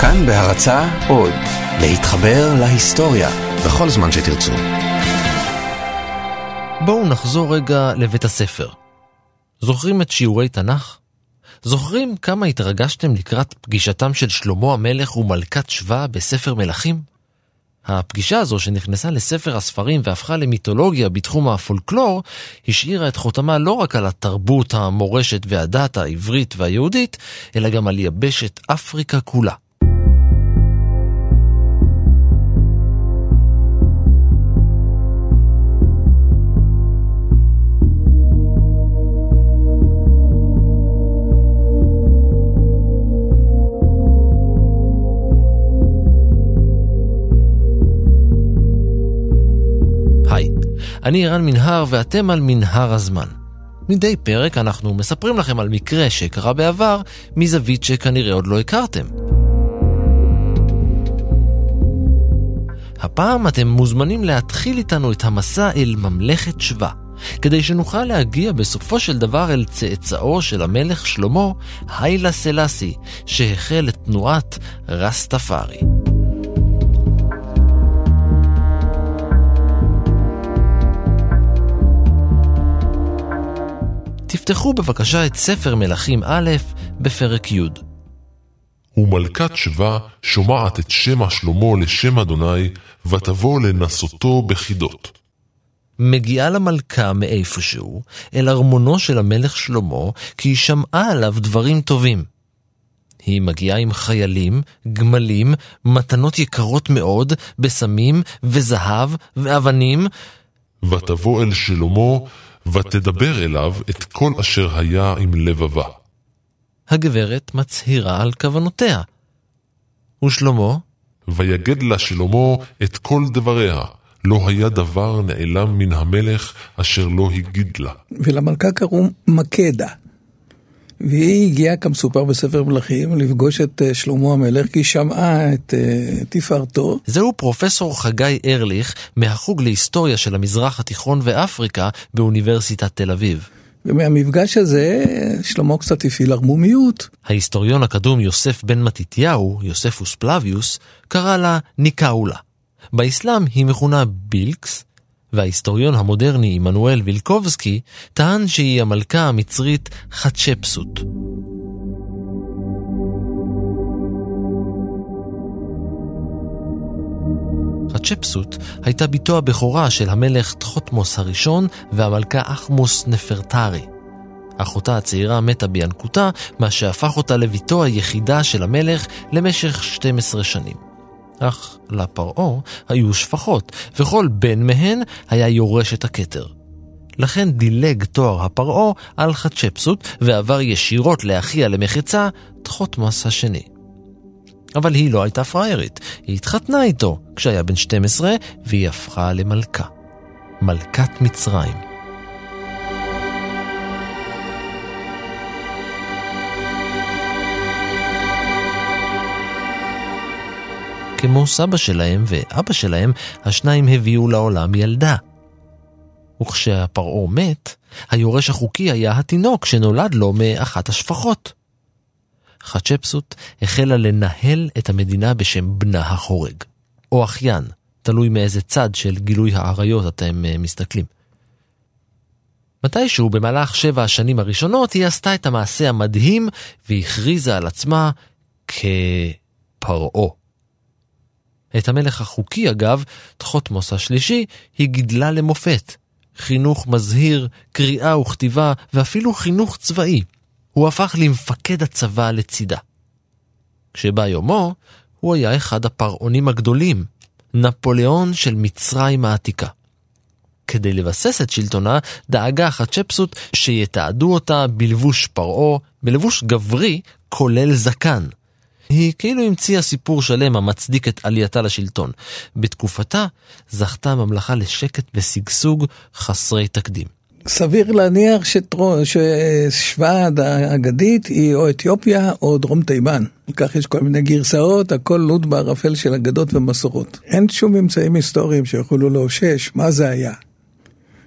כאן בהרצה עוד, להתחבר להיסטוריה בכל זמן שתרצו. בואו נחזור רגע לבית הספר. זוכרים את שיעורי תנ"ך? זוכרים כמה התרגשתם לקראת פגישתם של שלמה המלך ומלכת שבא בספר מלכים? הפגישה הזו שנכנסה לספר הספרים והפכה למיתולוגיה בתחום הפולקלור, השאירה את חותמה לא רק על התרבות, המורשת והדת העברית והיהודית, אלא גם על יבשת אפריקה כולה. אני ערן מנהר ואתם על מנהר הזמן. מדי פרק אנחנו מספרים לכם על מקרה שקרה בעבר מזווית שכנראה עוד לא הכרתם. הפעם אתם מוזמנים להתחיל איתנו את המסע אל ממלכת שבא, כדי שנוכל להגיע בסופו של דבר אל צאצאו של המלך שלמה, היילה סלאסי, שהחל את תנועת רסטפארי. תפתחו בבקשה את ספר מלכים א' בפרק י'. ומלכת שבא שומעת את שמע שלמה לשם אדוני, ותבוא לנסותו בחידות. מגיעה למלכה מאיפשהו, אל ארמונו של המלך שלמה, כי היא שמעה עליו דברים טובים. היא מגיעה עם חיילים, גמלים, מתנות יקרות מאוד, בסמים וזהב ואבנים. ותבוא אל שלמה, ותדבר אליו את כל אשר היה עם לבבה. הגברת מצהירה על כוונותיה. ושלמה? ויגד לה שלמה את כל דבריה, לא היה דבר נעלם מן המלך אשר לא הגיד לה. ולמלכה קראו מקדה. והיא הגיעה כמסופר בספר מלכים לפגוש את אה, שלמה המלך, כי היא שמעה את uh, תפארתו. זהו פרופסור חגי ארליך מהחוג להיסטוריה של המזרח התיכון ואפריקה באוניברסיטת תל אביב. ומהמפגש הזה שלמה קצת הפעיל ערמומיות. ההיסטוריון הקדום יוסף בן מתתיהו, יוספוס פלביוס, קרא לה ניקאולה. באסלאם היא מכונה בילקס, וההיסטוריון המודרני עמנואל וילקובסקי טען שהיא המלכה המצרית חצ'פסות. חצ'פסות הייתה בתו הבכורה של המלך תחותמוס הראשון והמלכה אחמוס נפרטרי. אחותה הצעירה מתה בינקותה, מה שהפך אותה לביתו היחידה של המלך למשך 12 שנים. אך לפרעה היו שפחות, וכל בן מהן היה יורש את הכתר. לכן דילג תואר הפרעה על חצ'פסות ועבר ישירות לאחיה למחצה, תחותמוס השני. אבל היא לא הייתה פריירית, היא התחתנה איתו כשהיה בן 12 והיא הפכה למלכה. מלכת מצרים. כמו סבא שלהם ואבא שלהם, השניים הביאו לעולם ילדה. וכשהפרעה מת, היורש החוקי היה התינוק שנולד לו מאחת השפחות. חצ'פסות החלה לנהל את המדינה בשם בנה החורג, או אחיין, תלוי מאיזה צד של גילוי האריות אתם אה, מסתכלים. מתישהו במהלך שבע השנים הראשונות היא עשתה את המעשה המדהים והכריזה על עצמה כפרעה. את המלך החוקי, אגב, תחותמוס השלישי, היא גידלה למופת. חינוך מזהיר, קריאה וכתיבה, ואפילו חינוך צבאי. הוא הפך למפקד הצבא לצידה. כשבא יומו, הוא היה אחד הפרעונים הגדולים, נפוליאון של מצרים העתיקה. כדי לבסס את שלטונה, דאגה חצ'פסות שיתעדו אותה בלבוש פרעה, בלבוש גברי, כולל זקן. היא כאילו המציאה סיפור שלם המצדיק את עלייתה לשלטון. בתקופתה זכתה הממלכה לשקט ושגשוג חסרי תקדים. סביר להניח ששוועד האגדית היא או אתיופיה או דרום תימן. כך יש כל מיני גרסאות, הכל לוט בערפל של אגדות ומסורות. אין שום ממצאים היסטוריים שיכולו לאושש מה זה היה.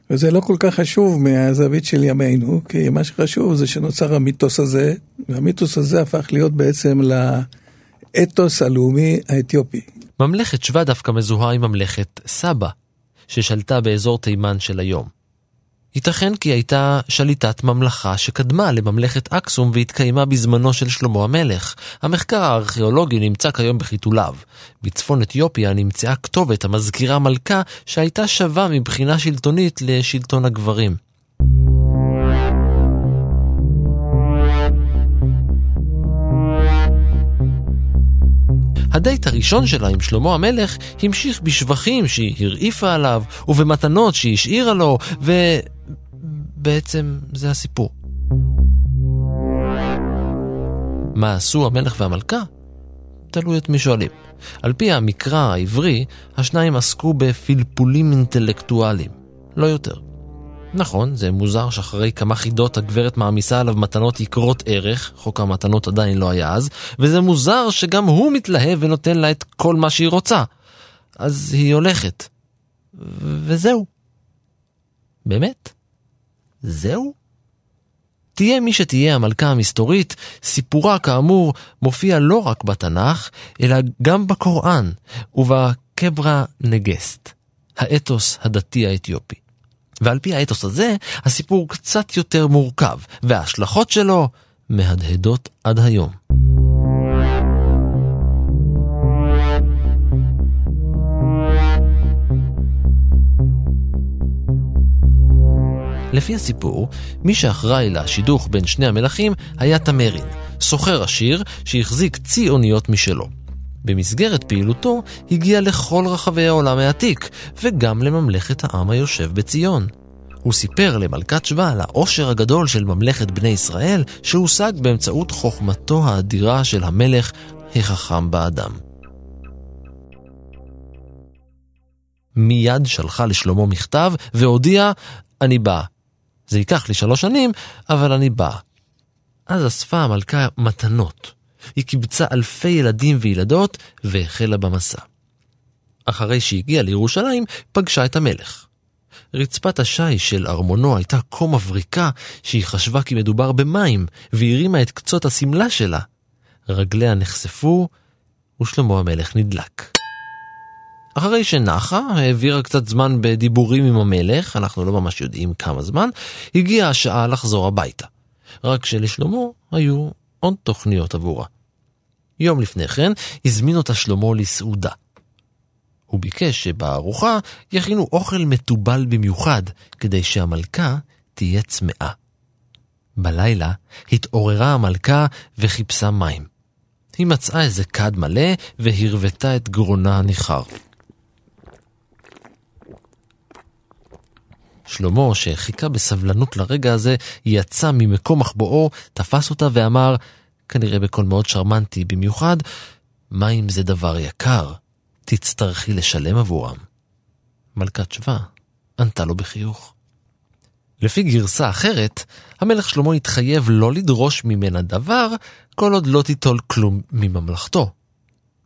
וזה לא כל כך חשוב מהזווית של ימינו, כי מה שחשוב זה שנוצר המיתוס הזה, והמיתוס הזה הפך להיות בעצם האתוס הלאומי האתיופי. ממלכת שבא דווקא מזוהה עם ממלכת סבא, ששלטה באזור תימן של היום. ייתכן כי הייתה שליטת ממלכה שקדמה לממלכת אקסום והתקיימה בזמנו של שלמה המלך. המחקר הארכיאולוגי נמצא כיום בחיתוליו. בצפון אתיופיה נמצאה כתובת המזכירה מלכה שהייתה שווה מבחינה שלטונית לשלטון הגברים. הדייט הראשון שלה עם שלמה המלך המשיך בשבחים שהיא הרעיפה עליו, ובמתנות שהיא השאירה לו, ובעצם זה הסיפור. מה עשו המלך והמלכה? תלוי את מי שואלים. על פי המקרא העברי, השניים עסקו בפלפולים אינטלקטואליים, לא יותר. נכון, זה מוזר שאחרי כמה חידות הגברת מעמיסה עליו מתנות יקרות ערך, חוק המתנות עדיין לא היה אז, וזה מוזר שגם הוא מתלהב ונותן לה את כל מה שהיא רוצה. אז היא הולכת. וזהו. באמת? זהו? תהיה מי שתהיה המלכה המסתורית, סיפורה כאמור מופיע לא רק בתנ"ך, אלא גם בקוראן ובקברה נגסט, האתוס הדתי האתיופי. ועל פי האתוס הזה, הסיפור קצת יותר מורכב, וההשלכות שלו מהדהדות עד היום. לפי הסיפור, מי שאחראי לשידוך בין שני המלכים היה תמרין, סוחר עשיר שהחזיק צי אוניות משלו. במסגרת פעילותו הגיע לכל רחבי העולם העתיק, וגם לממלכת העם היושב בציון. הוא סיפר למלכת שבא על העושר הגדול של ממלכת בני ישראל, שהושג באמצעות חוכמתו האדירה של המלך החכם באדם. מיד שלחה לשלמה מכתב והודיעה, אני באה. זה ייקח לי שלוש שנים, אבל אני באה. אז אספה המלכה מתנות. היא קיבצה אלפי ילדים וילדות והחלה במסע. אחרי שהגיעה לירושלים, פגשה את המלך. רצפת השיש של ארמונו הייתה כה מבריקה שהיא חשבה כי מדובר במים, והרימה את קצות השמלה שלה. רגליה נחשפו, ושלמה המלך נדלק. אחרי שנחה, העבירה קצת זמן בדיבורים עם המלך, אנחנו לא ממש יודעים כמה זמן, הגיעה השעה לחזור הביתה. רק שלשלמה היו עוד תוכניות עבורה. יום לפני כן הזמין אותה שלמה לסעודה. הוא ביקש שבארוחה יכינו אוכל מתובל במיוחד, כדי שהמלכה תהיה צמאה. בלילה התעוררה המלכה וחיפשה מים. היא מצאה איזה כד מלא והרוותה את גרונה הניחר. שלמה, שחיכה בסבלנות לרגע הזה, יצא ממקום מחבואו, תפס אותה ואמר, כנראה בקול מאוד שרמנטי במיוחד, מים זה דבר יקר, תצטרכי לשלם עבורם. מלכת שבא ענתה לו בחיוך. לפי גרסה אחרת, המלך שלמה התחייב לא לדרוש ממנה דבר, כל עוד לא תיטול כלום מממלכתו.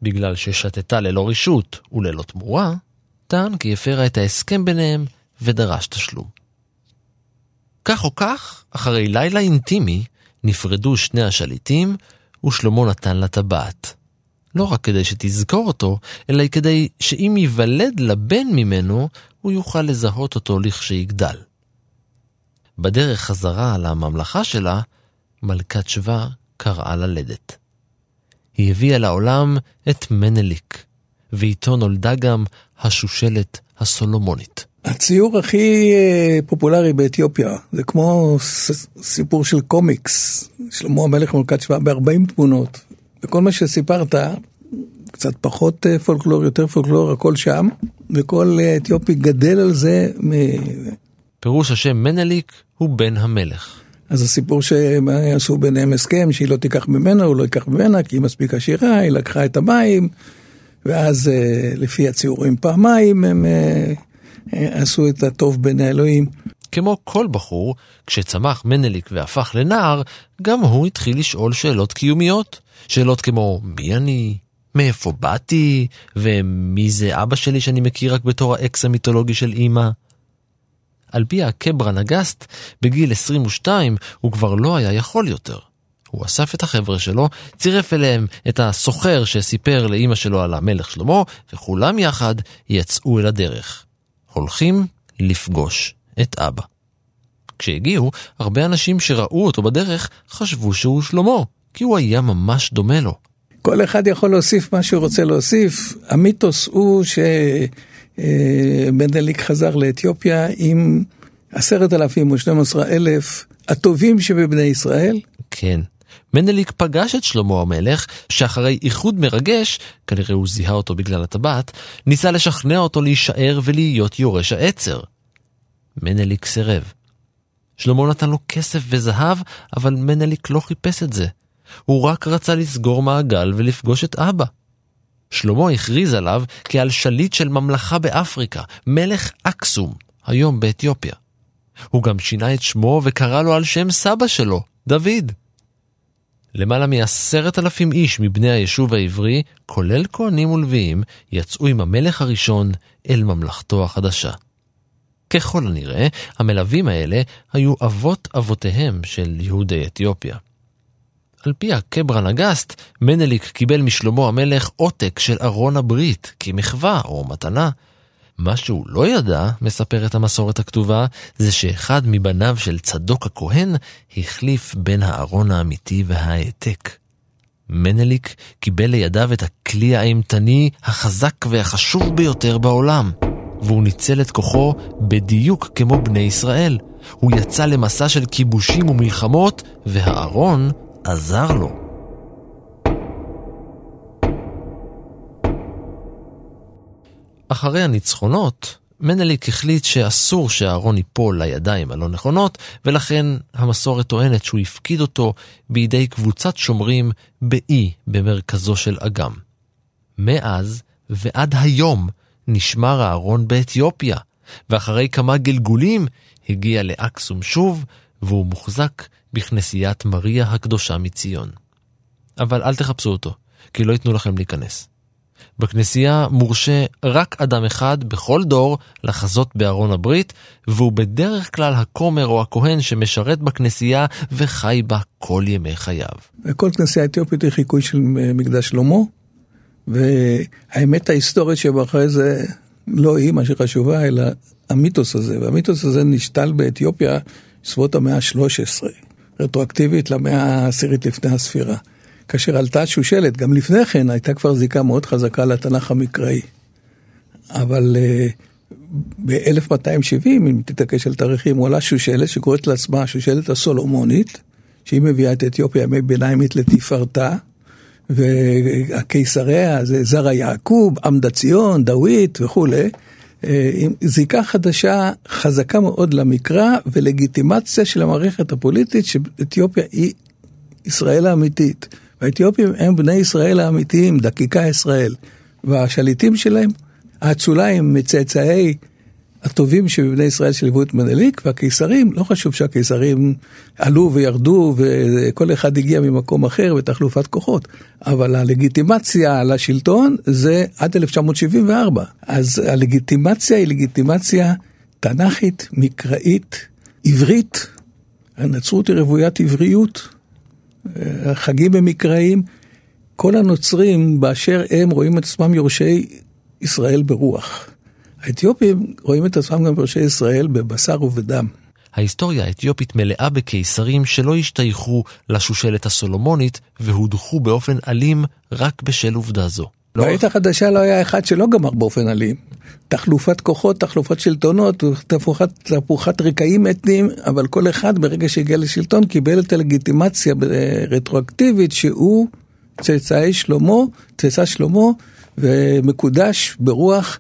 בגלל ששתתה ללא רשות וללא תמורה, טען כי הפרה את ההסכם ביניהם ודרש תשלום. כך או כך, אחרי לילה אינטימי, נפרדו שני השליטים, ושלמה נתן לה טבעת. לא רק כדי שתזכור אותו, אלא כדי שאם ייוולד לבן ממנו, הוא יוכל לזהות אותו לכשיגדל. בדרך חזרה לממלכה שלה, מלכת שבא קראה ללדת. היא הביאה לעולם את מנליק, ואיתו נולדה גם השושלת הסולומונית. הציור הכי אה, פופולרי באתיופיה, זה כמו סיפור של קומיקס, שלמה המלך מלכת שבא ב-40 תמונות, וכל מה שסיפרת, קצת פחות אה, פולקלור, יותר פולקלור, הכל שם, וכל אה, אתיופי גדל על זה. מ... פירוש השם מנליק הוא בן המלך. אז הסיפור שהם עשו ביניהם הסכם שהיא לא תיקח ממנו, הוא לא ייקח ממנה, כי היא מספיק עשירה, היא לקחה את המים, ואז לפי הציורים פעמיים הם עשו את הטוב בין האלוהים. כמו כל בחור, כשצמח מנליק והפך לנער, גם הוא התחיל לשאול שאלות קיומיות. שאלות כמו מי אני, מאיפה באתי, ומי זה אבא שלי שאני מכיר רק בתור האקס המיתולוגי של אימא. על פי הקברה נגסט, בגיל 22 הוא כבר לא היה יכול יותר. הוא אסף את החבר'ה שלו, צירף אליהם את הסוחר שסיפר לאימא שלו על המלך שלמה, וכולם יחד יצאו אל הדרך. הולכים לפגוש את אבא. כשהגיעו, הרבה אנשים שראו אותו בדרך חשבו שהוא שלמה, כי הוא היה ממש דומה לו. כל אחד יכול להוסיף מה שהוא רוצה להוסיף. המיתוס הוא שמנדליק חזר לאתיופיה עם עשרת אלפים או שנים עשרה אלף הטובים שבבני ישראל. כן. מנדליק פגש את שלמה המלך, שאחרי איחוד מרגש, כנראה הוא זיהה אותו בגלל הטבעת, ניסה לשכנע אותו להישאר ולהיות יורש העצר. מנדליק סירב. שלמה נתן לו כסף וזהב, אבל מנדליק לא חיפש את זה. הוא רק רצה לסגור מעגל ולפגוש את אבא. שלמה הכריז עליו כעל שליט של ממלכה באפריקה, מלך אקסום, היום באתיופיה. הוא גם שינה את שמו וקרא לו על שם סבא שלו, דוד. למעלה מעשרת אלפים איש מבני היישוב העברי, כולל כהנים ולוויים, יצאו עם המלך הראשון אל ממלכתו החדשה. ככל הנראה, המלווים האלה היו אבות אבותיהם של יהודי אתיופיה. על פי הקברן הגסט, מנליק קיבל משלמה המלך עותק של ארון הברית, כמחווה או מתנה. מה שהוא לא ידע, מספרת המסורת הכתובה, זה שאחד מבניו של צדוק הכהן החליף בין הארון האמיתי וההעתק. מנליק קיבל לידיו את הכלי האימתני החזק והחשוב ביותר בעולם, והוא ניצל את כוחו בדיוק כמו בני ישראל. הוא יצא למסע של כיבושים ומלחמות, והארון עזר לו. אחרי הניצחונות, מנליק החליט שאסור שהארון ייפול לידיים הלא נכונות, ולכן המסורת טוענת שהוא הפקיד אותו בידי קבוצת שומרים באי במרכזו של אגם. מאז ועד היום נשמר הארון באתיופיה, ואחרי כמה גלגולים הגיע לאקסום שוב, והוא מוחזק בכנסיית מריה הקדושה מציון. אבל אל תחפשו אותו, כי לא ייתנו לכם להיכנס. בכנסייה מורשה רק אדם אחד בכל דור לחזות בארון הברית, והוא בדרך כלל הכומר או הכהן שמשרת בכנסייה וחי בה כל ימי חייו. וכל כנסייה אתיופית היא חיקוי של מקדש שלמה, והאמת ההיסטורית שבאחרי זה לא היא מה שחשובה, אלא המיתוס הזה, והמיתוס הזה נשתל באתיופיה בסביבות המאה ה-13, רטרואקטיבית למאה העשירית לפני הספירה. כאשר עלתה שושלת, גם לפני כן הייתה כבר זיקה מאוד חזקה לתנ"ך המקראי. אבל uh, ב-1270, אם תתעקש על תאריכים, הוא עלה שושלת שקוראת לעצמה השושלת הסולומונית, שהיא מביאה את אתיופיה ימי ביניימית לתפארתה, והקיסריה זה זרע יעקוב, עמדה ציון, דוד וכולי. אה, עם זיקה חדשה חזקה מאוד למקרא ולגיטימציה של המערכת הפוליטית שאתיופיה היא ישראל האמיתית. והאתיופים הם בני ישראל האמיתיים, דקיקה ישראל. והשליטים שלהם, האצולה הם מצאצאי הטובים שבבני ישראל שליוו את מנליק, והקיסרים, לא חשוב שהקיסרים עלו וירדו וכל אחד הגיע ממקום אחר בתחלופת כוחות, אבל הלגיטימציה לשלטון זה עד 1974. אז הלגיטימציה היא לגיטימציה תנ"כית, מקראית, עברית. הנצרות היא רוויית עבריות, החגים הם. כל הנוצרים באשר הם רואים את עצמם יורשי ישראל ברוח. האתיופים רואים את עצמם גם בראשי ישראל בבשר ובדם. ההיסטוריה האתיופית מלאה בקיסרים שלא השתייכו לשושלת הסולומונית והודחו באופן אלים רק בשל עובדה זו. בעת החדשה לא היה אחד שלא גמר באופן אלים. תחלופת כוחות, תחלופת שלטונות, תפוחת, תפוחת רקעים אתניים, אבל כל אחד ברגע שהגיע לשלטון קיבל את הלגיטימציה רטרואקטיבית שהוא צאצאי שלמה, צאצא שלמה, ומקודש ברוח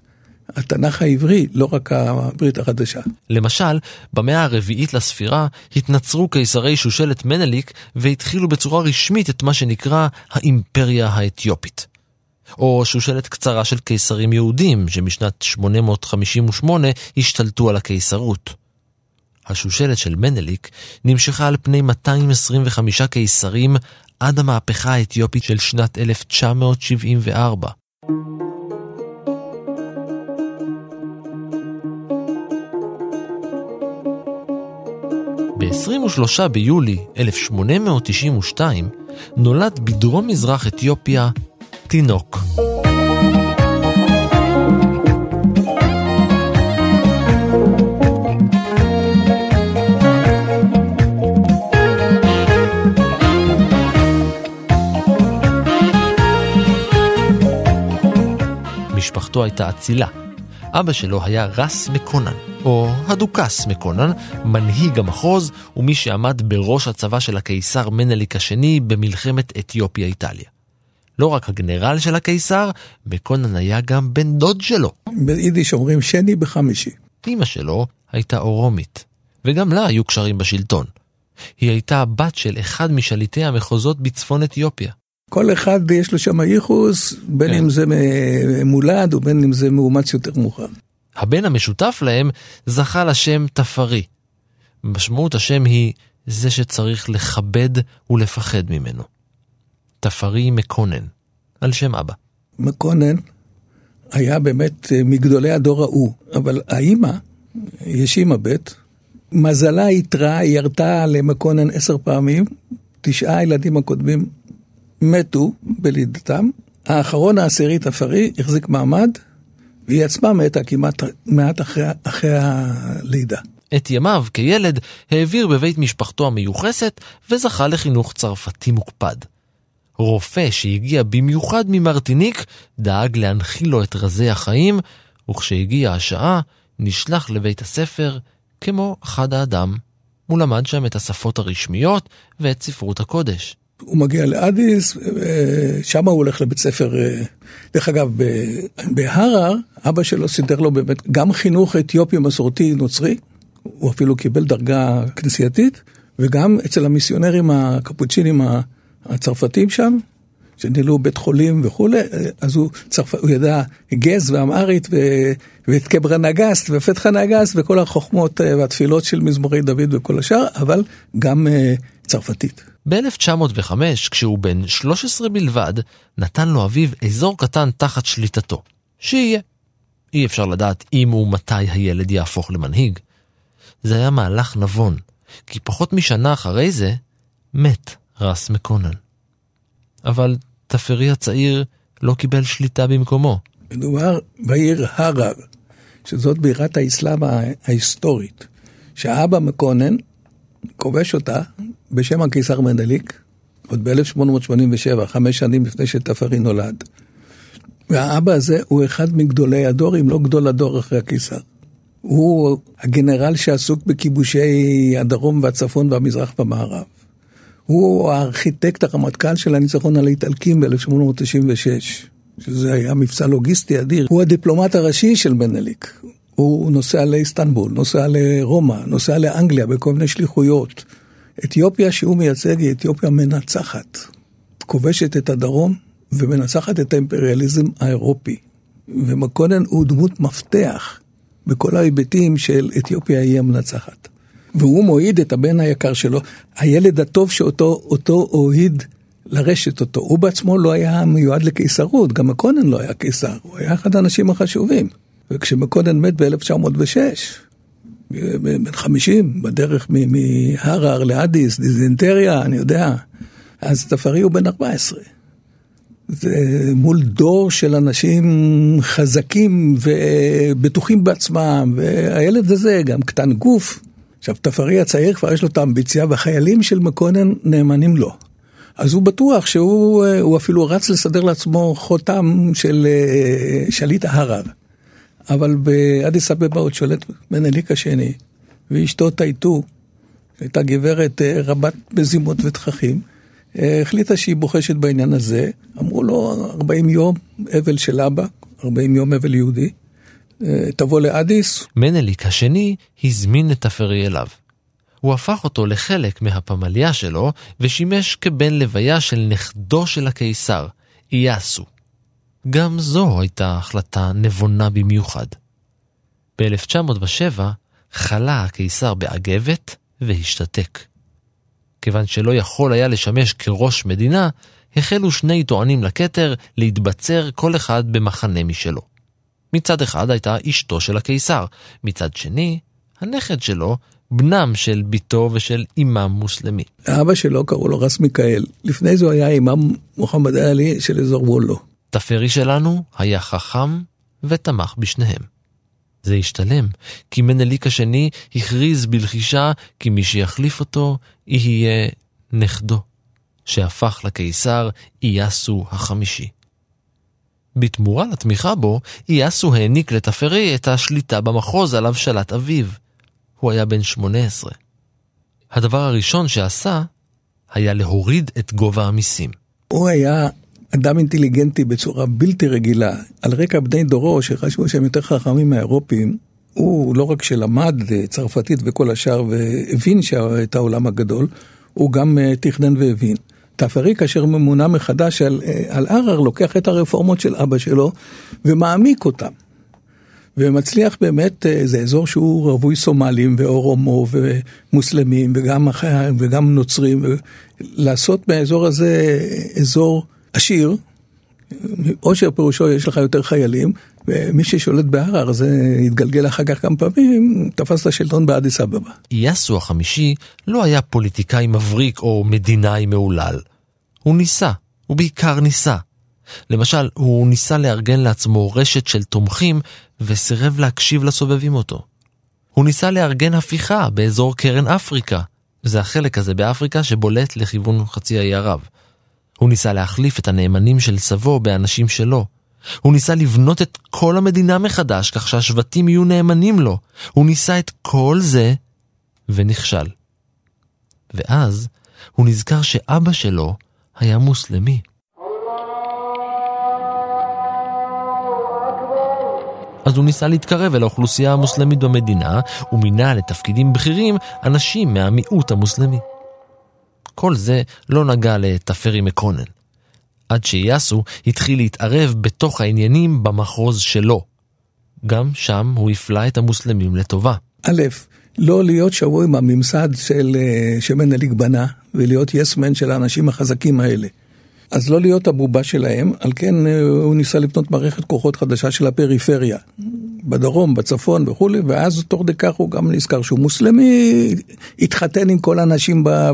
התנ"ך העברי, לא רק הברית החדשה. למשל, במאה הרביעית לספירה התנצרו קיסרי שושלת מנליק והתחילו בצורה רשמית את מה שנקרא האימפריה האתיופית. או שושלת קצרה של קיסרים יהודים שמשנת 858 השתלטו על הקיסרות. השושלת של מנליק נמשכה על פני 225 קיסרים עד המהפכה האתיופית של שנת 1974. ב-23 ביולי 1892 נולד בדרום מזרח אתיופיה תינוק. משפחתו הייתה אצילה. אבא שלו היה רס מקונן, או הדוכס מקונן, מנהיג המחוז ומי שעמד בראש הצבא של הקיסר מנליק השני במלחמת אתיופיה-איטליה. לא רק הגנרל של הקיסר, מקונן היה גם בן דוד שלו. ביידיש אומרים שני בחמישי. אמא שלו הייתה אורומית, וגם לה היו קשרים בשלטון. היא הייתה הבת של אחד משליטי המחוזות בצפון אתיופיה. כל אחד יש לו שם ייחוס, בין כן. אם זה מולד ובין אם זה מאומץ יותר מאוחר. הבן המשותף להם זכה לשם תפרי. משמעות השם היא זה שצריך לכבד ולפחד ממנו. תפרי מקונן, על שם אבא. מקונן היה באמת אה, מגדולי הדור ההוא, אבל האימא, יש אימא ב', מזלה יתרה, היא ירתה למקונן עשר פעמים, תשעה הילדים הקודמים מתו בלידתם, האחרון העשירי תפרי החזיק מעמד, והיא עצמה מתה כמעט מעט אחרי, אחרי הלידה. את ימיו כילד העביר בבית משפחתו המיוחסת וזכה לחינוך צרפתי מוקפד. רופא שהגיע במיוחד ממרטיניק דאג להנחיל לו את רזי החיים, וכשהגיעה השעה נשלח לבית הספר כמו אחד האדם. הוא למד שם את השפות הרשמיות ואת ספרות הקודש. הוא מגיע לאדיס, שם הוא הולך לבית ספר, אה, דרך אגב, בהרר, אבא שלו סידר לו באמת גם חינוך אתיופי מסורתי נוצרי, הוא אפילו קיבל דרגה כנסייתית, וגם אצל המיסיונרים הקפוצ'ינים הצרפתים שם, שניהלו בית חולים וכולי, אז הוא, צרפ... הוא ידע גז ואמהרית ו... ואת קברה נגסט ופתחה נגסט וכל החוכמות אה, והתפילות של מזמורי דוד וכל השאר, אבל גם uh, צרפתית. ב-1905, כשהוא בן 13 בלבד, נתן לו אביו אזור קטן תחת שליטתו. שיהיה. אי אפשר לדעת אם ומתי הילד יהפוך למנהיג. זה היה מהלך נבון, כי פחות משנה אחרי זה, מת רס מקונן. אבל תפרי הצעיר לא קיבל שליטה במקומו. מדובר בעיר הרר, שזאת בירת האסלאם ההיסטורית, שהאבא מקונן כובש אותה בשם הקיסר מנדליק, עוד ב-1887, חמש שנים לפני שתפרי נולד. והאבא הזה הוא אחד מגדולי הדור, אם לא גדול הדור אחרי הקיסר. הוא הגנרל שעסוק בכיבושי הדרום והצפון והמזרח והמערב. הוא הארכיטקט הרמטכ"ל של הניצחון על האיטלקים ב-1896, שזה היה מבצע לוגיסטי אדיר. הוא הדיפלומט הראשי של מנליק. הוא נוסע לאיסטנבול, נוסע לרומא, נוסע לאנגליה בכל מיני שליחויות. אתיופיה שהוא מייצג היא אתיופיה מנצחת. כובשת את הדרום ומנצחת את האימפריאליזם האירופי. ומקונן הוא דמות מפתח בכל ההיבטים של אתיופיה היא המנצחת. והוא מועיד את הבן היקר שלו, הילד הטוב שאותו אותו הועיד לרשת אותו. הוא בעצמו לא היה מיועד לקיסרות, גם מקונן לא היה קיסר, הוא היה אחד האנשים החשובים. וכשמקונן מת ב-1906, בן 50, בדרך מהרר לאדיס, דיזנטריה, אני יודע, אז תפרי הוא בן 14. זה מול דור של אנשים חזקים ובטוחים בעצמם, והילד הזה גם קטן גוף. עכשיו, תפרי הצעיר כבר יש לו את האמביציה, והחיילים של מקונן נאמנים לו. אז הוא בטוח שהוא הוא אפילו רץ לסדר לעצמו חותם של אה, שליט ההרר. אבל באדיס אבבה עוד שולט מנליק השני, ואשתו טייטו, שהייתה גברת אה, רבת מזימות ותככים, אה, החליטה שהיא בוחשת בעניין הזה. אמרו לו, 40 יום אבל של אבא, 40 יום אבל יהודי, אה, תבוא לאדיס, מנליק השני הזמין את תפרי אליו. הוא הפך אותו לחלק מהפמליה שלו ושימש כבן לוויה של נכדו של הקיסר, איאסו. גם זו הייתה החלטה נבונה במיוחד. ב-1907 חלה הקיסר באגבת והשתתק. כיוון שלא יכול היה לשמש כראש מדינה, החלו שני טוענים לכתר להתבצר כל אחד במחנה משלו. מצד אחד הייתה אשתו של הקיסר, מצד שני, הנכד שלו, בנם של בתו ושל אימם מוסלמי. אבא שלו קראו לו רס מיכאל. לפני זה הוא היה אימם מוחמד עלי של אזור וולו. תפרי שלנו היה חכם ותמך בשניהם. זה השתלם, כי מנליק השני הכריז בלחישה כי מי שיחליף אותו יהיה נכדו, שהפך לקיסר איאסו החמישי. בתמורה לתמיכה בו, איאסו העניק לתפרי את השליטה במחוז עליו שלט אביו. הוא היה בן 18. הדבר הראשון שעשה היה להוריד את גובה המיסים. הוא היה אדם אינטליגנטי בצורה בלתי רגילה, על רקע בני דורו שחשבו שהם יותר חכמים מהאירופים. הוא לא רק שלמד צרפתית וכל השאר והבין את העולם הגדול, הוא גם אה, תכנן והבין. תפרי כאשר ממונה מחדש על, אה, על ערער, לוקח את הרפורמות של אבא שלו ומעמיק אותן. ומצליח באמת, אה, זה אזור שהוא רווי סומלים ואורומו ומוסלמים וגם, וגם נוצרים, לעשות מהאזור הזה אזור עשיר, עושר פירושו יש לך יותר חיילים, ומי ששולט בהרר זה התגלגל אחר כך כמה פעמים, תפס את השלטון באדיס אבבה. איאסו החמישי לא היה פוליטיקאי מבריק או מדינאי מהולל. הוא ניסה, הוא בעיקר ניסה. למשל, הוא ניסה לארגן לעצמו רשת של תומכים וסירב להקשיב לסובבים אותו. הוא ניסה לארגן הפיכה באזור קרן אפריקה. זה החלק הזה באפריקה שבולט לכיוון חצי האי ערב. הוא ניסה להחליף את הנאמנים של סבו באנשים שלו. הוא ניסה לבנות את כל המדינה מחדש כך שהשבטים יהיו נאמנים לו. הוא ניסה את כל זה ונכשל. ואז הוא נזכר שאבא שלו היה מוסלמי. אז הוא ניסה להתקרב אל האוכלוסייה המוסלמית במדינה, ומינה לתפקידים בכירים אנשים מהמיעוט המוסלמי. כל זה לא נגע לתפרי מקונן. עד שיאסו התחיל להתערב בתוך העניינים במחוז שלו. גם שם הוא הפלה את המוסלמים לטובה. א', לא להיות שבוי עם הממסד של אה, שמנהליג בנה, ולהיות יסמן של האנשים החזקים האלה. אז לא להיות הבובה שלהם, על כן אה, הוא ניסה לבנות מערכת כוחות חדשה של הפריפריה, בדרום, בצפון וכולי, ואז תוך כדי כך הוא גם נזכר שהוא מוסלמי, התחתן עם כל האנשים ב,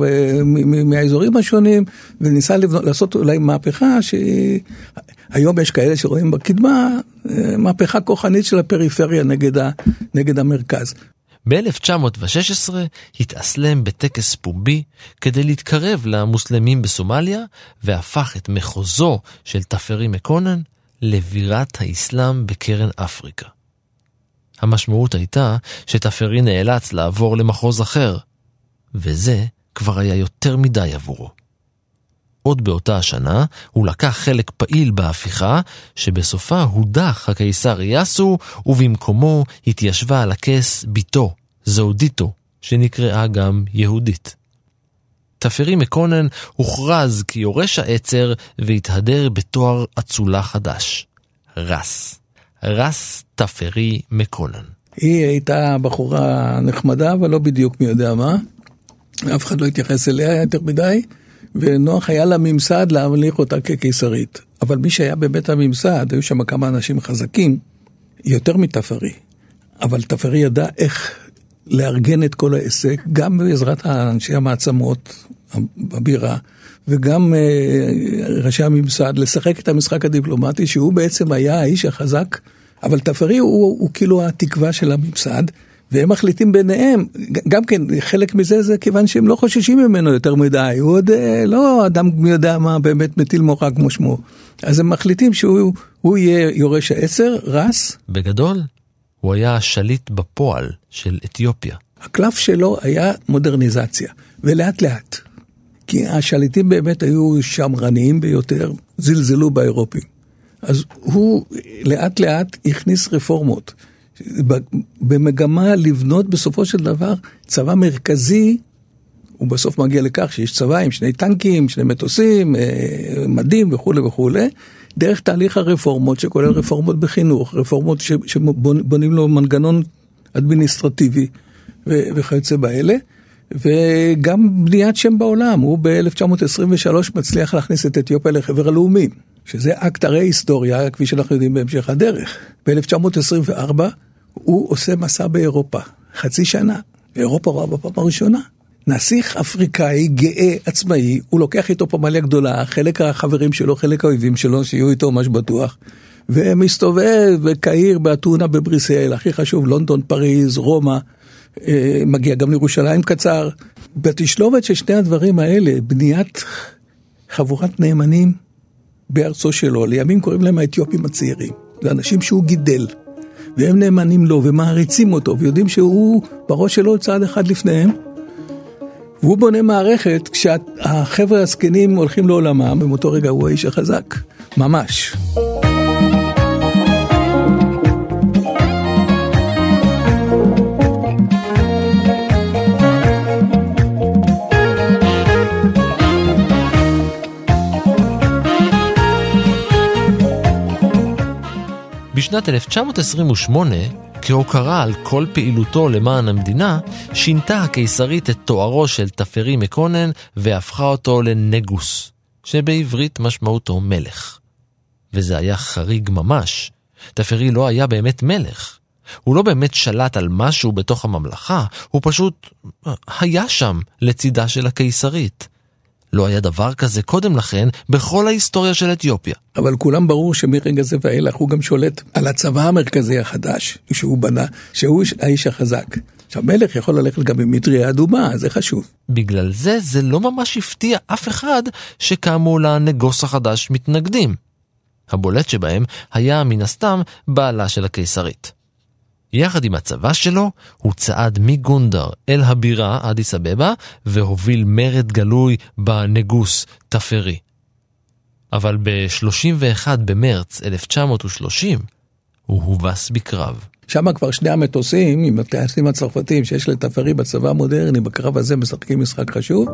מהאזורים השונים, וניסה לבנות, לעשות אולי מהפכה שהיום יש כאלה שרואים בקדמה, אה, מהפכה כוחנית של הפריפריה נגד, ה, נגד המרכז. ב-1916 התאסלם בטקס פומבי כדי להתקרב למוסלמים בסומליה, והפך את מחוזו של תפרי מקונן לבירת האסלאם בקרן אפריקה. המשמעות הייתה שתפרי נאלץ לעבור למחוז אחר, וזה כבר היה יותר מדי עבורו. עוד באותה השנה הוא לקח חלק פעיל בהפיכה, שבסופה הודח הקיסר איאסו, ובמקומו התיישבה על הכס בתו, זהודיתו, שנקראה גם יהודית. תפרי מקונן הוכרז כיורש העצר והתהדר בתואר אצולה חדש, רס. רס תפרי מקונן. היא הייתה בחורה נחמדה, אבל לא בדיוק מי יודע מה. אף אחד לא התייחס אליה יותר מדי. ונוח היה לה ממסד להמליך אותה כקיסרית. אבל מי שהיה בבית הממסד, היו שם כמה אנשים חזקים, יותר מתפרי. אבל תפרי ידע איך לארגן את כל העסק, גם בעזרת אנשי המעצמות בבירה, וגם אה, ראשי הממסד, לשחק את המשחק הדיפלומטי, שהוא בעצם היה האיש החזק, אבל תפרי הוא, הוא, הוא כאילו התקווה של הממסד. והם מחליטים ביניהם, גם כן, חלק מזה זה כיוון שהם לא חוששים ממנו יותר מדי, הוא עוד אה, לא אדם מי יודע מה באמת מטיל מורה כמו שמו. אז הם מחליטים שהוא יהיה יורש העשר, רס. בגדול, הוא היה השליט בפועל של אתיופיה. הקלף שלו היה מודרניזציה, ולאט לאט. כי השליטים באמת היו שמרניים ביותר, זלזלו באירופים. אז הוא לאט לאט הכניס רפורמות. במגמה לבנות בסופו של דבר צבא מרכזי, הוא בסוף מגיע לכך שיש צבא עם שני טנקים, שני מטוסים, אה, מדים וכולי וכולי, דרך תהליך הרפורמות שכולל רפורמות בחינוך, רפורמות שבונים לו מנגנון אדמיניסטרטיבי וכיוצא באלה. וגם בניית שם בעולם, הוא ב-1923 מצליח להכניס את אתיופיה לחבר הלאומים, שזה אקט הרי היסטוריה, כפי שאנחנו יודעים בהמשך הדרך. ב-1924 הוא עושה מסע באירופה, חצי שנה. אירופה רואה בפעם הראשונה. נסיך אפריקאי גאה עצמאי, הוא לוקח איתו פמליה גדולה, חלק החברים שלו, חלק האויבים שלו, שיהיו איתו ממש בטוח, ומסתובב בקהיר, באתונה, בבריסל, הכי חשוב, לונדון, פריז, רומא, מגיע גם לירושלים קצר. בתשלובת של שני הדברים האלה, בניית חבורת נאמנים בארצו שלו, לימים קוראים להם האתיופים הצעירים. זה אנשים שהוא גידל, והם נאמנים לו ומעריצים אותו, ויודעים שהוא בראש שלו צעד אחד לפניהם. והוא בונה מערכת כשהחבר'ה הזקנים הולכים לעולמם, ומאותו רגע הוא האיש החזק, ממש. בשנת 1928, כהוקרה על כל פעילותו למען המדינה, שינתה הקיסרית את תוארו של תפרי מקונן והפכה אותו לנגוס, שבעברית משמעותו מלך. וזה היה חריג ממש. תפרי לא היה באמת מלך. הוא לא באמת שלט על משהו בתוך הממלכה, הוא פשוט היה שם לצידה של הקיסרית. לא היה דבר כזה קודם לכן בכל ההיסטוריה של אתיופיה. אבל כולם ברור שמרגע זה ואילך הוא גם שולט על הצבא המרכזי החדש שהוא בנה, שהוא האיש החזק. עכשיו מלך יכול ללכת גם עם מטריה אדומה, זה חשוב. בגלל זה זה לא ממש הפתיע אף אחד שקמו לנגוס החדש מתנגדים. הבולט שבהם היה מן הסתם בעלה של הקיסרית. יחד עם הצבא שלו, הוא צעד מגונדר אל הבירה אדיס אבבה, והוביל מרד גלוי בנגוס תפרי. אבל ב-31 במרץ 1930, הוא הובס בקרב. שם כבר שני המטוסים עם הטייסים הצרפתים שיש לתפרי בצבא המודרני, בקרב הזה משחקים משחק חשוב.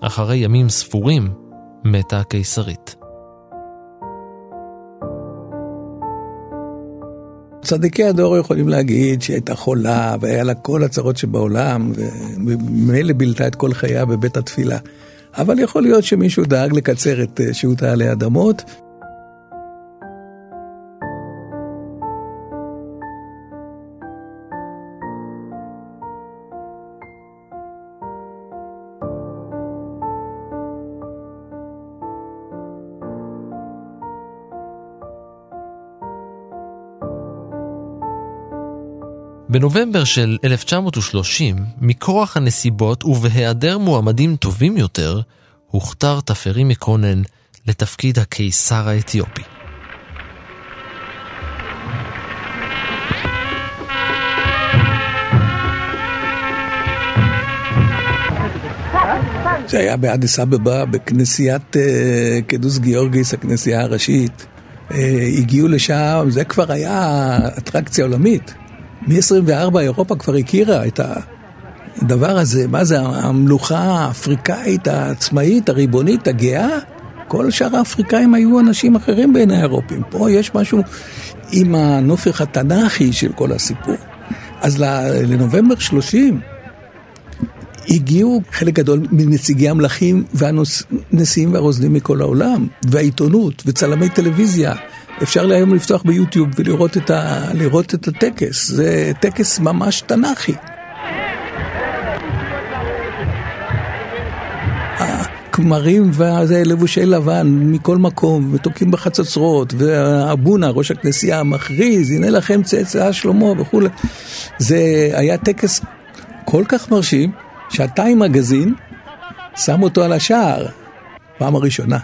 אחרי ימים ספורים, מתה הקיסרית. צדיקי הדור יכולים להגיד שהיא הייתה חולה והיה לה כל הצרות שבעולם וממילא בילתה את כל חייה בבית התפילה. אבל יכול להיות שמישהו דאג לקצר את אה, שהותה עלי אדמות בנובמבר של 1930, מכורח הנסיבות ובהיעדר מועמדים טובים יותר, הוכתר תפרי מקונן לתפקיד הקיסר האתיופי. זה היה באדיס אבבה, בכנסיית אה, קדוס גיאורגיס, הכנסייה הראשית. אה, הגיעו לשם, זה כבר היה אטרקציה עולמית. מ-24 אירופה כבר הכירה את הדבר הזה, מה זה המלוכה האפריקאית העצמאית, הריבונית, הגאה? כל שאר האפריקאים היו אנשים אחרים בין האירופים. פה יש משהו עם הנופך התנ"כי של כל הסיפור. אז לנובמבר 30 הגיעו חלק גדול מנציגי המלכים והנשיאים והרוזנים מכל העולם, והעיתונות וצלמי טלוויזיה. אפשר היום לפתוח ביוטיוב ולראות את, ה, לראות את הטקס, זה טקס ממש תנ"כי. הכמרים ולבושי לבן מכל מקום, ותוקעים בחצוצרות, ואבונה, ראש הכנסייה, מכריז, הנה לכם צאצא שלמה וכולי. זה היה טקס כל כך מרשים, שהטיים מגזין שם אותו על השער, פעם הראשונה.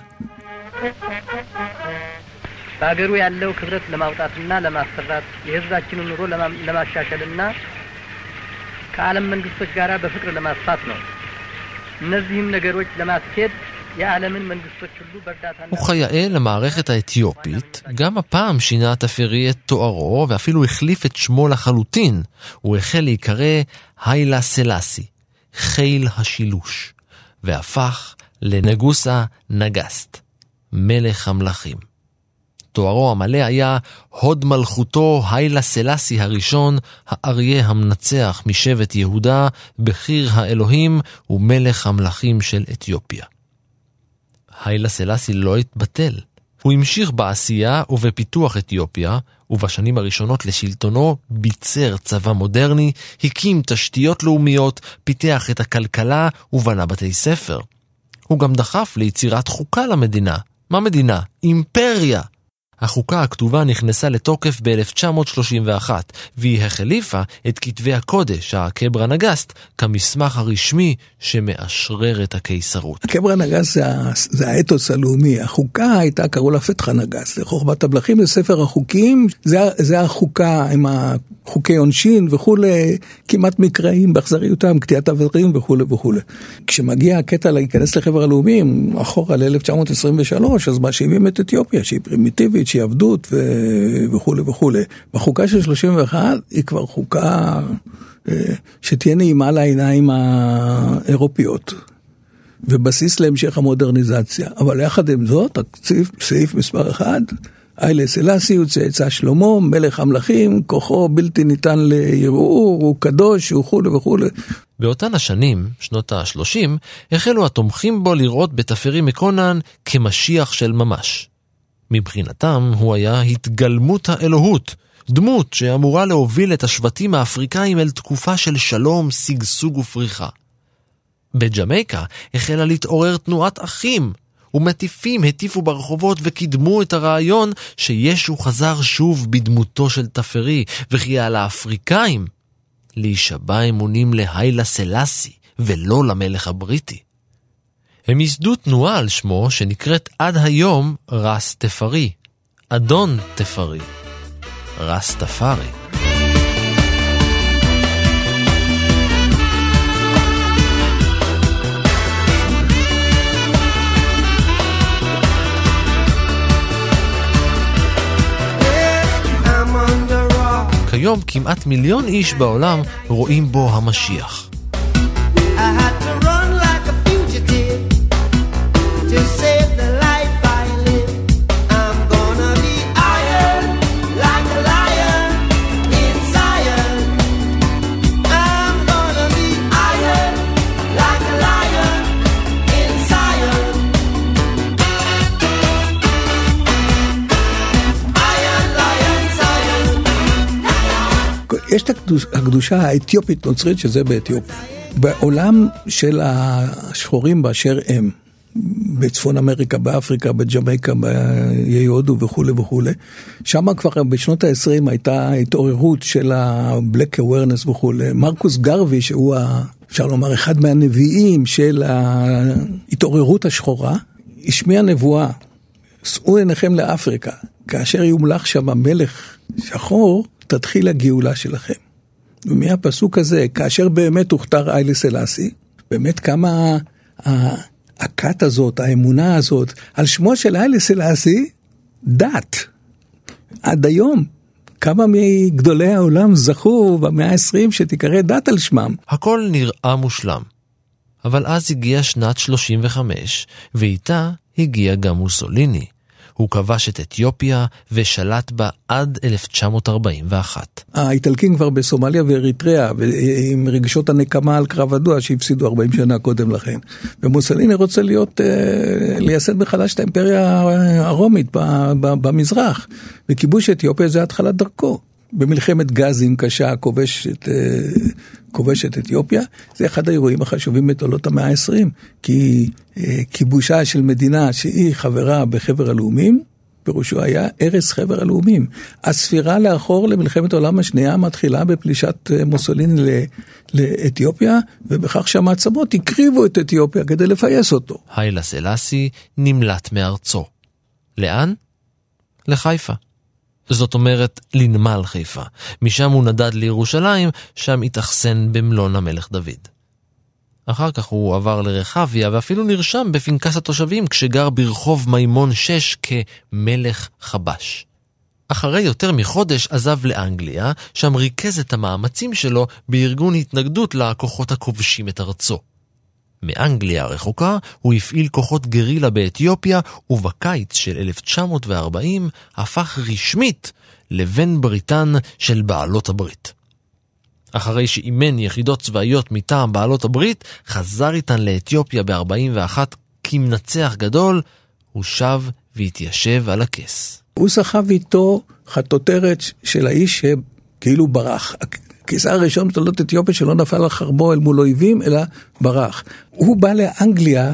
በሀገሩ ያለው ክብረት ለማውጣትና ለማሰራት የህዝባችንን ኑሮ ለማሻሻልና ከዓለም መንግስቶች ጋር በፍቅር ለማስፋት ነው። እነዚህም ነገሮች ለማስኬድ የዓለምን መንግስቶች ሁሉ በእርዳታ וכיאה למערכת האתיופית, גם הפעם שינה תפרי את תוארו ואפילו החליף את שמו לחלוטין. הוא החל להיקרא היילה סלאסי, חיל השילוש, והפך לנגוסה נגסט, מלך המלכים. תוארו המלא היה הוד מלכותו היילה סלאסי הראשון, האריה המנצח משבט יהודה, בחיר האלוהים ומלך המלכים של אתיופיה. היילה סלאסי לא התבטל, הוא המשיך בעשייה ובפיתוח אתיופיה, ובשנים הראשונות לשלטונו ביצר צבא מודרני, הקים תשתיות לאומיות, פיתח את הכלכלה ובנה בתי ספר. הוא גם דחף ליצירת חוקה למדינה. מה מדינה? אימפריה! החוקה הכתובה נכנסה לתוקף ב-1931, והיא החליפה את כתבי הקודש, הקברה נגסט, כמסמך הרשמי שמאשרר את הקיסרות. הקברה נגסט זה, זה האתוס הלאומי, החוקה הייתה, קראו לה פתחה נגסט, לחוכבת המלכים לספר החוקים, זה, זה החוקה עם חוקי עונשין וכולי, כמעט מקראיים באכזריותם, קטיעת אברים וכולי וכולי. כשמגיע הקטע להיכנס לחבר הלאומים, אחורה ל-1923, אז מאשימים את אתיופיה, שהיא פרימיטיבית, שהיא עבדות ו... וכולי וכולי. בחוקה של 31 היא כבר חוקה אה, שתהיה נעימה לעיניים האירופיות. ובסיס להמשך המודרניזציה. אבל יחד עם זאת, תקציב, סעיף מספר 1, איילה סלאסי הוא צאצא שלמה, מלך המלכים, כוחו בלתי ניתן לערעור, הוא קדוש, הוא וכולי וכולי. באותן השנים, שנות ה-30, החלו התומכים בו לראות בתפרי מקונן כמשיח של ממש. מבחינתם הוא היה התגלמות האלוהות, דמות שאמורה להוביל את השבטים האפריקאים אל תקופה של שלום, שגשוג ופריחה. בג'מייקה החלה להתעורר תנועת אחים, ומטיפים הטיפו ברחובות וקידמו את הרעיון שישו חזר שוב בדמותו של תפרי, וכי על האפריקאים להישבע אמונים להיילה סלאסי ולא למלך הבריטי. הם ייסדו תנועה על שמו שנקראת עד היום רס תפרי, אדון תפרי, רס תפארי. כיום כמעט מיליון איש בעולם רואים בו המשיח. יש את הקדושה האתיופית נוצרית שזה באתיופיה. בעולם של השחורים באשר הם, בצפון אמריקה, באפריקה, בג'מייקה, באיי הודו וכולי וכולי. שם כבר בשנות ה-20 הייתה התעוררות של ה-Black Awareness וכולי. מרקוס גרווי, שהוא, ה, אפשר לומר, אחד מהנביאים של ההתעוררות השחורה, השמיע נבואה, שאו עיניכם לאפריקה, כאשר יומלך שם מלך שחור, תתחיל הגאולה שלכם. ומהפסוק הזה, כאשר באמת הוכתר איילי סלאסי, באמת כמה הכת הזאת, האמונה הזאת, על שמו של איילי סלאסי, דת. עד היום. כמה מגדולי העולם זכו במאה ה-20 שתיקרא דת על שמם. הכל נראה מושלם. אבל אז הגיעה שנת 35, ואיתה הגיע גם מוסוליני. הוא כבש את אתיופיה ושלט בה עד 1941. האיטלקים כבר בסומליה ואריתריאה, עם רגשות הנקמה על קרב הדוע שהפסידו 40 שנה קודם לכן. ומוסליני רוצה להיות, אה, לייסד מחדש את האימפריה הרומית במזרח. וכיבוש אתיופיה זה התחלת דרכו. במלחמת גזים קשה כובש את, אה, כובש את אתיופיה, זה אחד האירועים החשובים בתולדות המאה ה-20, כי אה, כיבושה של מדינה שהיא חברה בחבר הלאומים, פירושו היה הרס חבר הלאומים. הספירה לאחור למלחמת העולם השנייה מתחילה בפלישת אה, מוסוליני לאתיופיה, ובכך שהמעצמות הקריבו את אתיופיה כדי לפייס אותו. היילה סלאסי נמלט מארצו. לאן? לחיפה. זאת אומרת לנמל חיפה. משם הוא נדד לירושלים, שם התאכסן במלון המלך דוד. אחר כך הוא עבר לרחביה ואפילו נרשם בפנקס התושבים כשגר ברחוב מימון 6 כמלך חבש. אחרי יותר מחודש עזב לאנגליה, שם ריכז את המאמצים שלו בארגון התנגדות לכוחות הכובשים את ארצו. מאנגליה הרחוקה הוא הפעיל כוחות גרילה באתיופיה, ובקיץ של 1940 הפך רשמית לבן בריתן של בעלות הברית. אחרי שאימן יחידות צבאיות מטעם בעלות הברית, חזר איתן לאתיופיה ב-41 כמנצח גדול, הוא שב והתיישב על הכס. הוא סחב איתו חטוטרת של האיש שכאילו ברח. הקיסר הראשון בתולדות אתיופיה שלא נפל על חרבו אל מול אויבים, אלא ברח. הוא בא לאנגליה,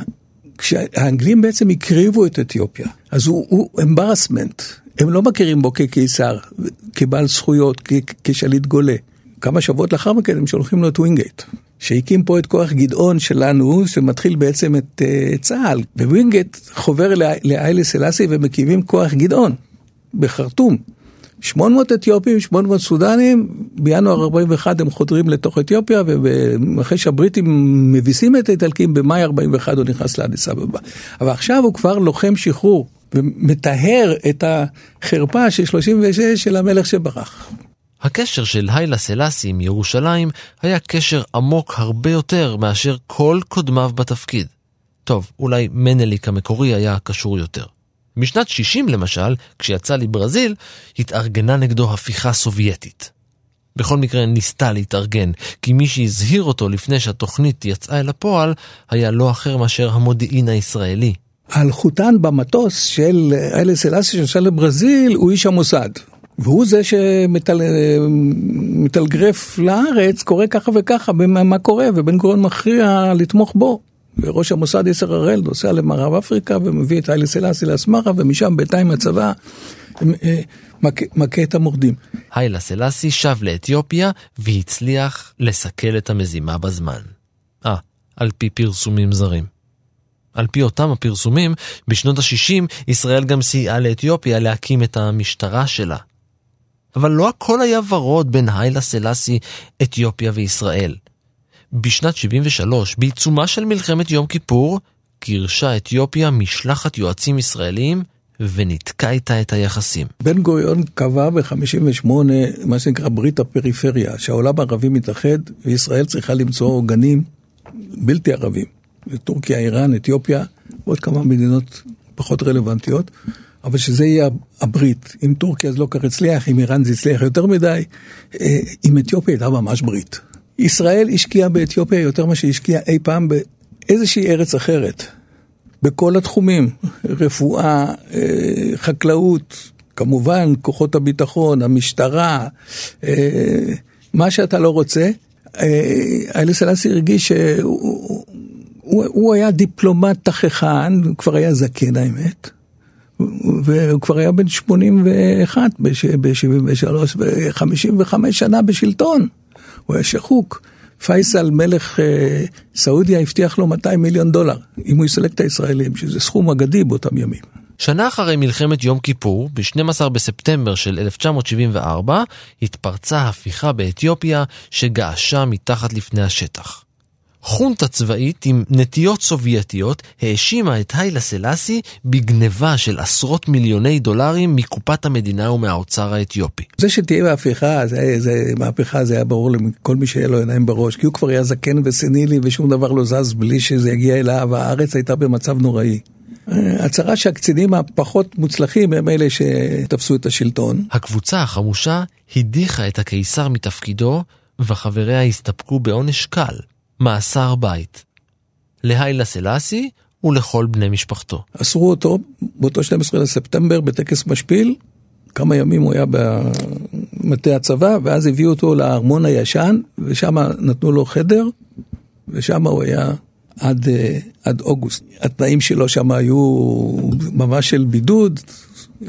כשהאנגלים בעצם הקריבו את אתיופיה. אז הוא, embarrassment. הם לא מכירים בו כקיסר, כבעל זכויות, כשליט גולה. כמה שבועות לאחר מכן הם שולחים לו את ווינגייט. שהקים פה את כוח גדעון שלנו, שמתחיל בעצם את uh, צה"ל. ווינגייט חובר להיילה סלאסי ומקימים כוח גדעון בחרטום. 800 אתיופים, 800 סודנים, בינואר 41 הם חודרים לתוך אתיופיה, ואחרי שהבריטים מביסים את האיטלקים, במאי 41 הוא נכנס לאדיס אבבה. אבל עכשיו הוא כבר לוחם שחרור, ומטהר את החרפה של 36 של המלך שברח. הקשר של היילה סלאסי עם ירושלים היה קשר עמוק הרבה יותר מאשר כל קודמיו בתפקיד. טוב, אולי מנליק המקורי היה קשור יותר. בשנת 60 למשל, כשיצא לברזיל, התארגנה נגדו הפיכה סובייטית. בכל מקרה ניסתה להתארגן, כי מי שהזהיר אותו לפני שהתוכנית יצאה אל הפועל, היה לא אחר מאשר המודיעין הישראלי. האלחוטן במטוס של אלה סלאסי שנסע לברזיל הוא איש המוסד. והוא זה שמתלגרף לארץ, קורה ככה וככה, מה קורה, ובן גוריון מכריע לתמוך בו. וראש המוסד יסר הראל נוסע למערב אפריקה ומביא את היילה סלאסי לאסמרה, ומשם בינתיים הצבא אה, מכה את המורדים. היילה סלאסי שב לאתיופיה והצליח לסכל את המזימה בזמן. אה, על פי פרסומים זרים. על פי אותם הפרסומים, בשנות ה-60 ישראל גם סייעה לאתיופיה להקים את המשטרה שלה. אבל לא הכל היה ורוד בין היילה סלאסי, אתיופיה וישראל. בשנת 73, בעיצומה של מלחמת יום כיפור, גירשה אתיופיה משלחת יועצים ישראלים וניתקה איתה את היחסים. בן גוריון קבע ב-58 מה שנקרא ברית הפריפריה, שהעולם הערבי מתאחד וישראל צריכה למצוא עוגנים בלתי ערבים. טורקיה, איראן, אתיופיה ועוד כמה מדינות פחות רלוונטיות. אבל שזה יהיה הברית. עם טורקיה זה לא כך הצליח, עם איראן זה הצליח יותר מדי, אה, עם אתיופיה הייתה ממש ברית. ישראל השקיעה באתיופיה יותר ממה שהשקיעה אי פעם באיזושהי ארץ אחרת. בכל התחומים, רפואה, אה, חקלאות, כמובן כוחות הביטחון, המשטרה, אה, מה שאתה לא רוצה. איילה סלאסי הרגיש שהוא הוא היה דיפלומט תככן, הוא כבר היה זקן האמת. והוא כבר היה בן 81 ב-73 ו-55 שנה בשלטון. הוא היה שחוק. פייסל מלך אה, סעודיה הבטיח לו 200 מיליון דולר, אם הוא יסלק את הישראלים, שזה סכום אגדי באותם ימים. שנה אחרי מלחמת יום כיפור, ב-12 בספטמבר של 1974, התפרצה הפיכה באתיופיה שגעשה מתחת לפני השטח. חונטה צבאית עם נטיות סובייטיות האשימה את היילה סלאסי בגניבה של עשרות מיליוני דולרים מקופת המדינה ומהאוצר האתיופי. זה שתהיה מהפכה, זה, זה מהפכה, זה היה ברור לכל מי שהיה לו עיניים בראש, כי הוא כבר היה זקן וסנילי ושום דבר לא זז בלי שזה יגיע אליו, הארץ הייתה במצב נוראי. הצהרה שהקצינים הפחות מוצלחים הם אלה שתפסו את השלטון. הקבוצה החמושה הדיחה את הקיסר מתפקידו, וחבריה הסתפקו בעונש קל. מאסר בית. להיילה סלאסי ולכל בני משפחתו. אסרו אותו באותו 12 לספטמבר בטקס משפיל, כמה ימים הוא היה במטה הצבא, ואז הביאו אותו לארמון הישן, ושם נתנו לו חדר, ושם הוא היה עד, אה, עד אוגוסט. התנאים שלו שם היו ממש של בידוד,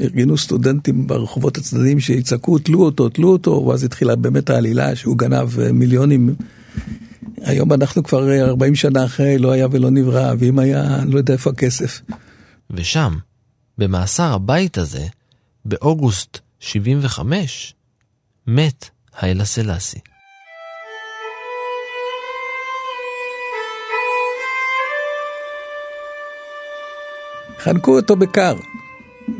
ארגנו סטודנטים ברחובות הצדדים שיצעקו, תלו אותו, תלו אותו, ואז התחילה באמת העלילה שהוא גנב אה, מיליונים היום אנחנו כבר 40 שנה אחרי, לא היה ולא נברא, ואם היה, אני לא יודע איפה הכסף. ושם, במאסר הבית הזה, באוגוסט 75, מת היילה סלאסי. חנקו אותו בקר.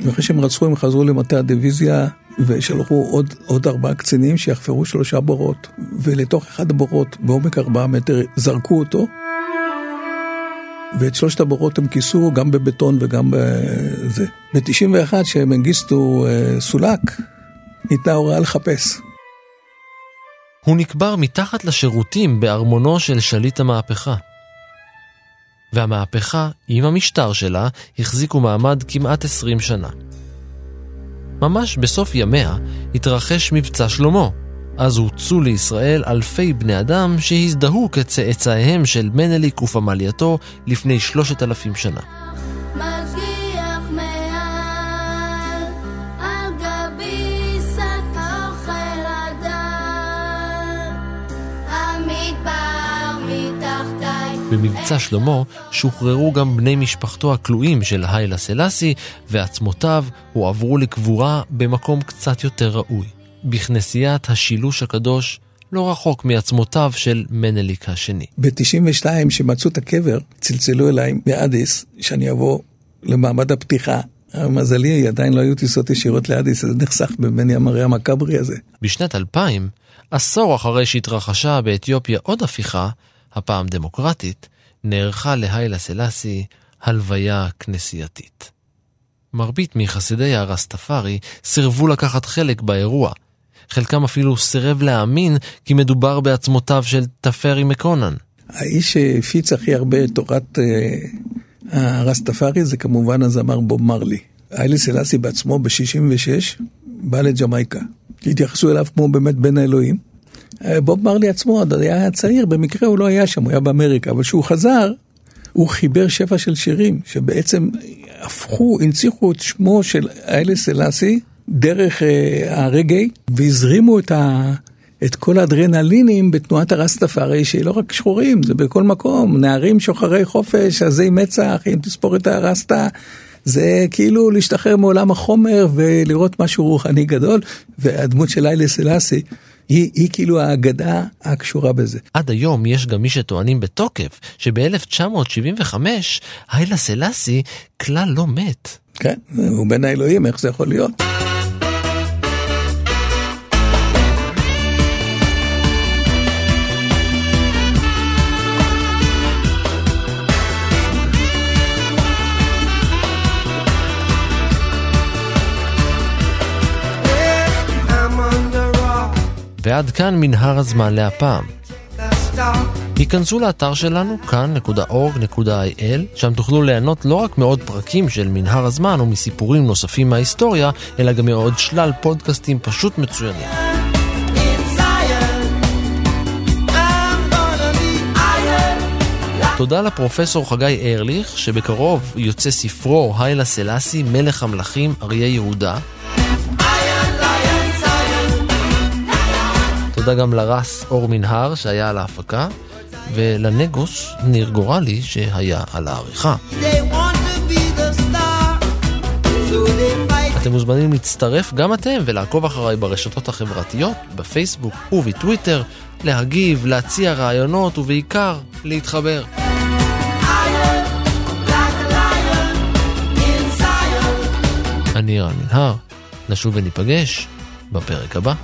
ואחרי שהם רצחו הם חזרו למטה הדיוויזיה ושלחו עוד, עוד ארבעה קצינים שיחפרו שלושה בורות, ולתוך אחד הבורות בעומק ארבעה מטר זרקו אותו, ואת שלושת הבורות הם כיסו גם בבטון וגם בזה. ב-91 שמנגיסטו אה, סולק, ניתנה הוראה לחפש. הוא נקבר מתחת לשירותים בארמונו של שליט המהפכה. והמהפכה עם המשטר שלה החזיקו מעמד כמעט 20 שנה. ממש בסוף ימיה התרחש מבצע שלמה. אז הוצאו לישראל אלפי בני אדם שהזדהו כצאצאיהם של מנליק ופמלייתו לפני שלושת אלפים שנה. במבצע שלמה שוחררו גם בני משפחתו הכלואים של היילה סלאסי, ועצמותיו הועברו לקבורה במקום קצת יותר ראוי, בכנסיית השילוש הקדוש, לא רחוק מעצמותיו של מנליק השני. ב-92, שמצאו את הקבר, צלצלו אליי מאדיס, שאני אבוא למעמד הפתיחה. מזלי, עדיין לא היו טיסות ישירות לאדיס, זה נחסך במני המראה המכברי הזה. בשנת 2000, עשור אחרי שהתרחשה באתיופיה עוד הפיכה, הפעם דמוקרטית, נערכה להיילה סלאסי הלוויה כנסייתית. מרבית מחסידי הרסטפארי סירבו לקחת חלק באירוע. חלקם אפילו סירב להאמין כי מדובר בעצמותיו של תפרי מקונן. האיש שהפיץ הכי הרבה את תורת אה, הרסטפארי זה כמובן הזמר בוב מרלי. היילה סלאסי בעצמו ב-66 בא לג'מייקה. התייחסו אליו כמו באמת בן האלוהים. בוב מרלי עצמו עוד היה צעיר, במקרה הוא לא היה שם, הוא היה באמריקה, אבל כשהוא חזר, הוא חיבר שבע של שירים, שבעצם הפכו, הנציחו את שמו של איילה סלאסי דרך אה, הרגעי, והזרימו את, ה, את כל האדרנלינים בתנועת הרסטפארי, שהיא לא רק שחורים, זה בכל מקום, נערים שוחרי חופש, עזי מצח, עם תספורת הרסטה. זה כאילו להשתחרר מעולם החומר ולראות משהו רוחני גדול, והדמות של איילה סלאסי היא, היא כאילו האגדה הקשורה בזה. עד היום יש גם מי שטוענים בתוקף שב-1975 היילה סלאסי כלל לא מת. כן, הוא בין האלוהים, איך זה יכול להיות? ועד כאן מנהר הזמן להפעם. היכנסו לאתר שלנו כאן.org.il, שם תוכלו ליהנות לא רק מעוד פרקים של מנהר הזמן ומסיפורים נוספים מההיסטוריה, אלא גם מעוד שלל פודקאסטים פשוט מצוינים. תודה לפרופסור חגי ארליך, שבקרוב יוצא ספרו היילה סלאסי, מלך המלכים אריה יהודה, תודה גם לרס אור מנהר שהיה על ההפקה, ולנגוס ניר גורלי שהיה על העריכה. אתם מוזמנים להצטרף גם אתם ולעקוב אחריי ברשתות החברתיות, בפייסבוק ובטוויטר, להגיב, להציע רעיונות ובעיקר להתחבר. אני רן מנהר, נשוב וניפגש בפרק הבא.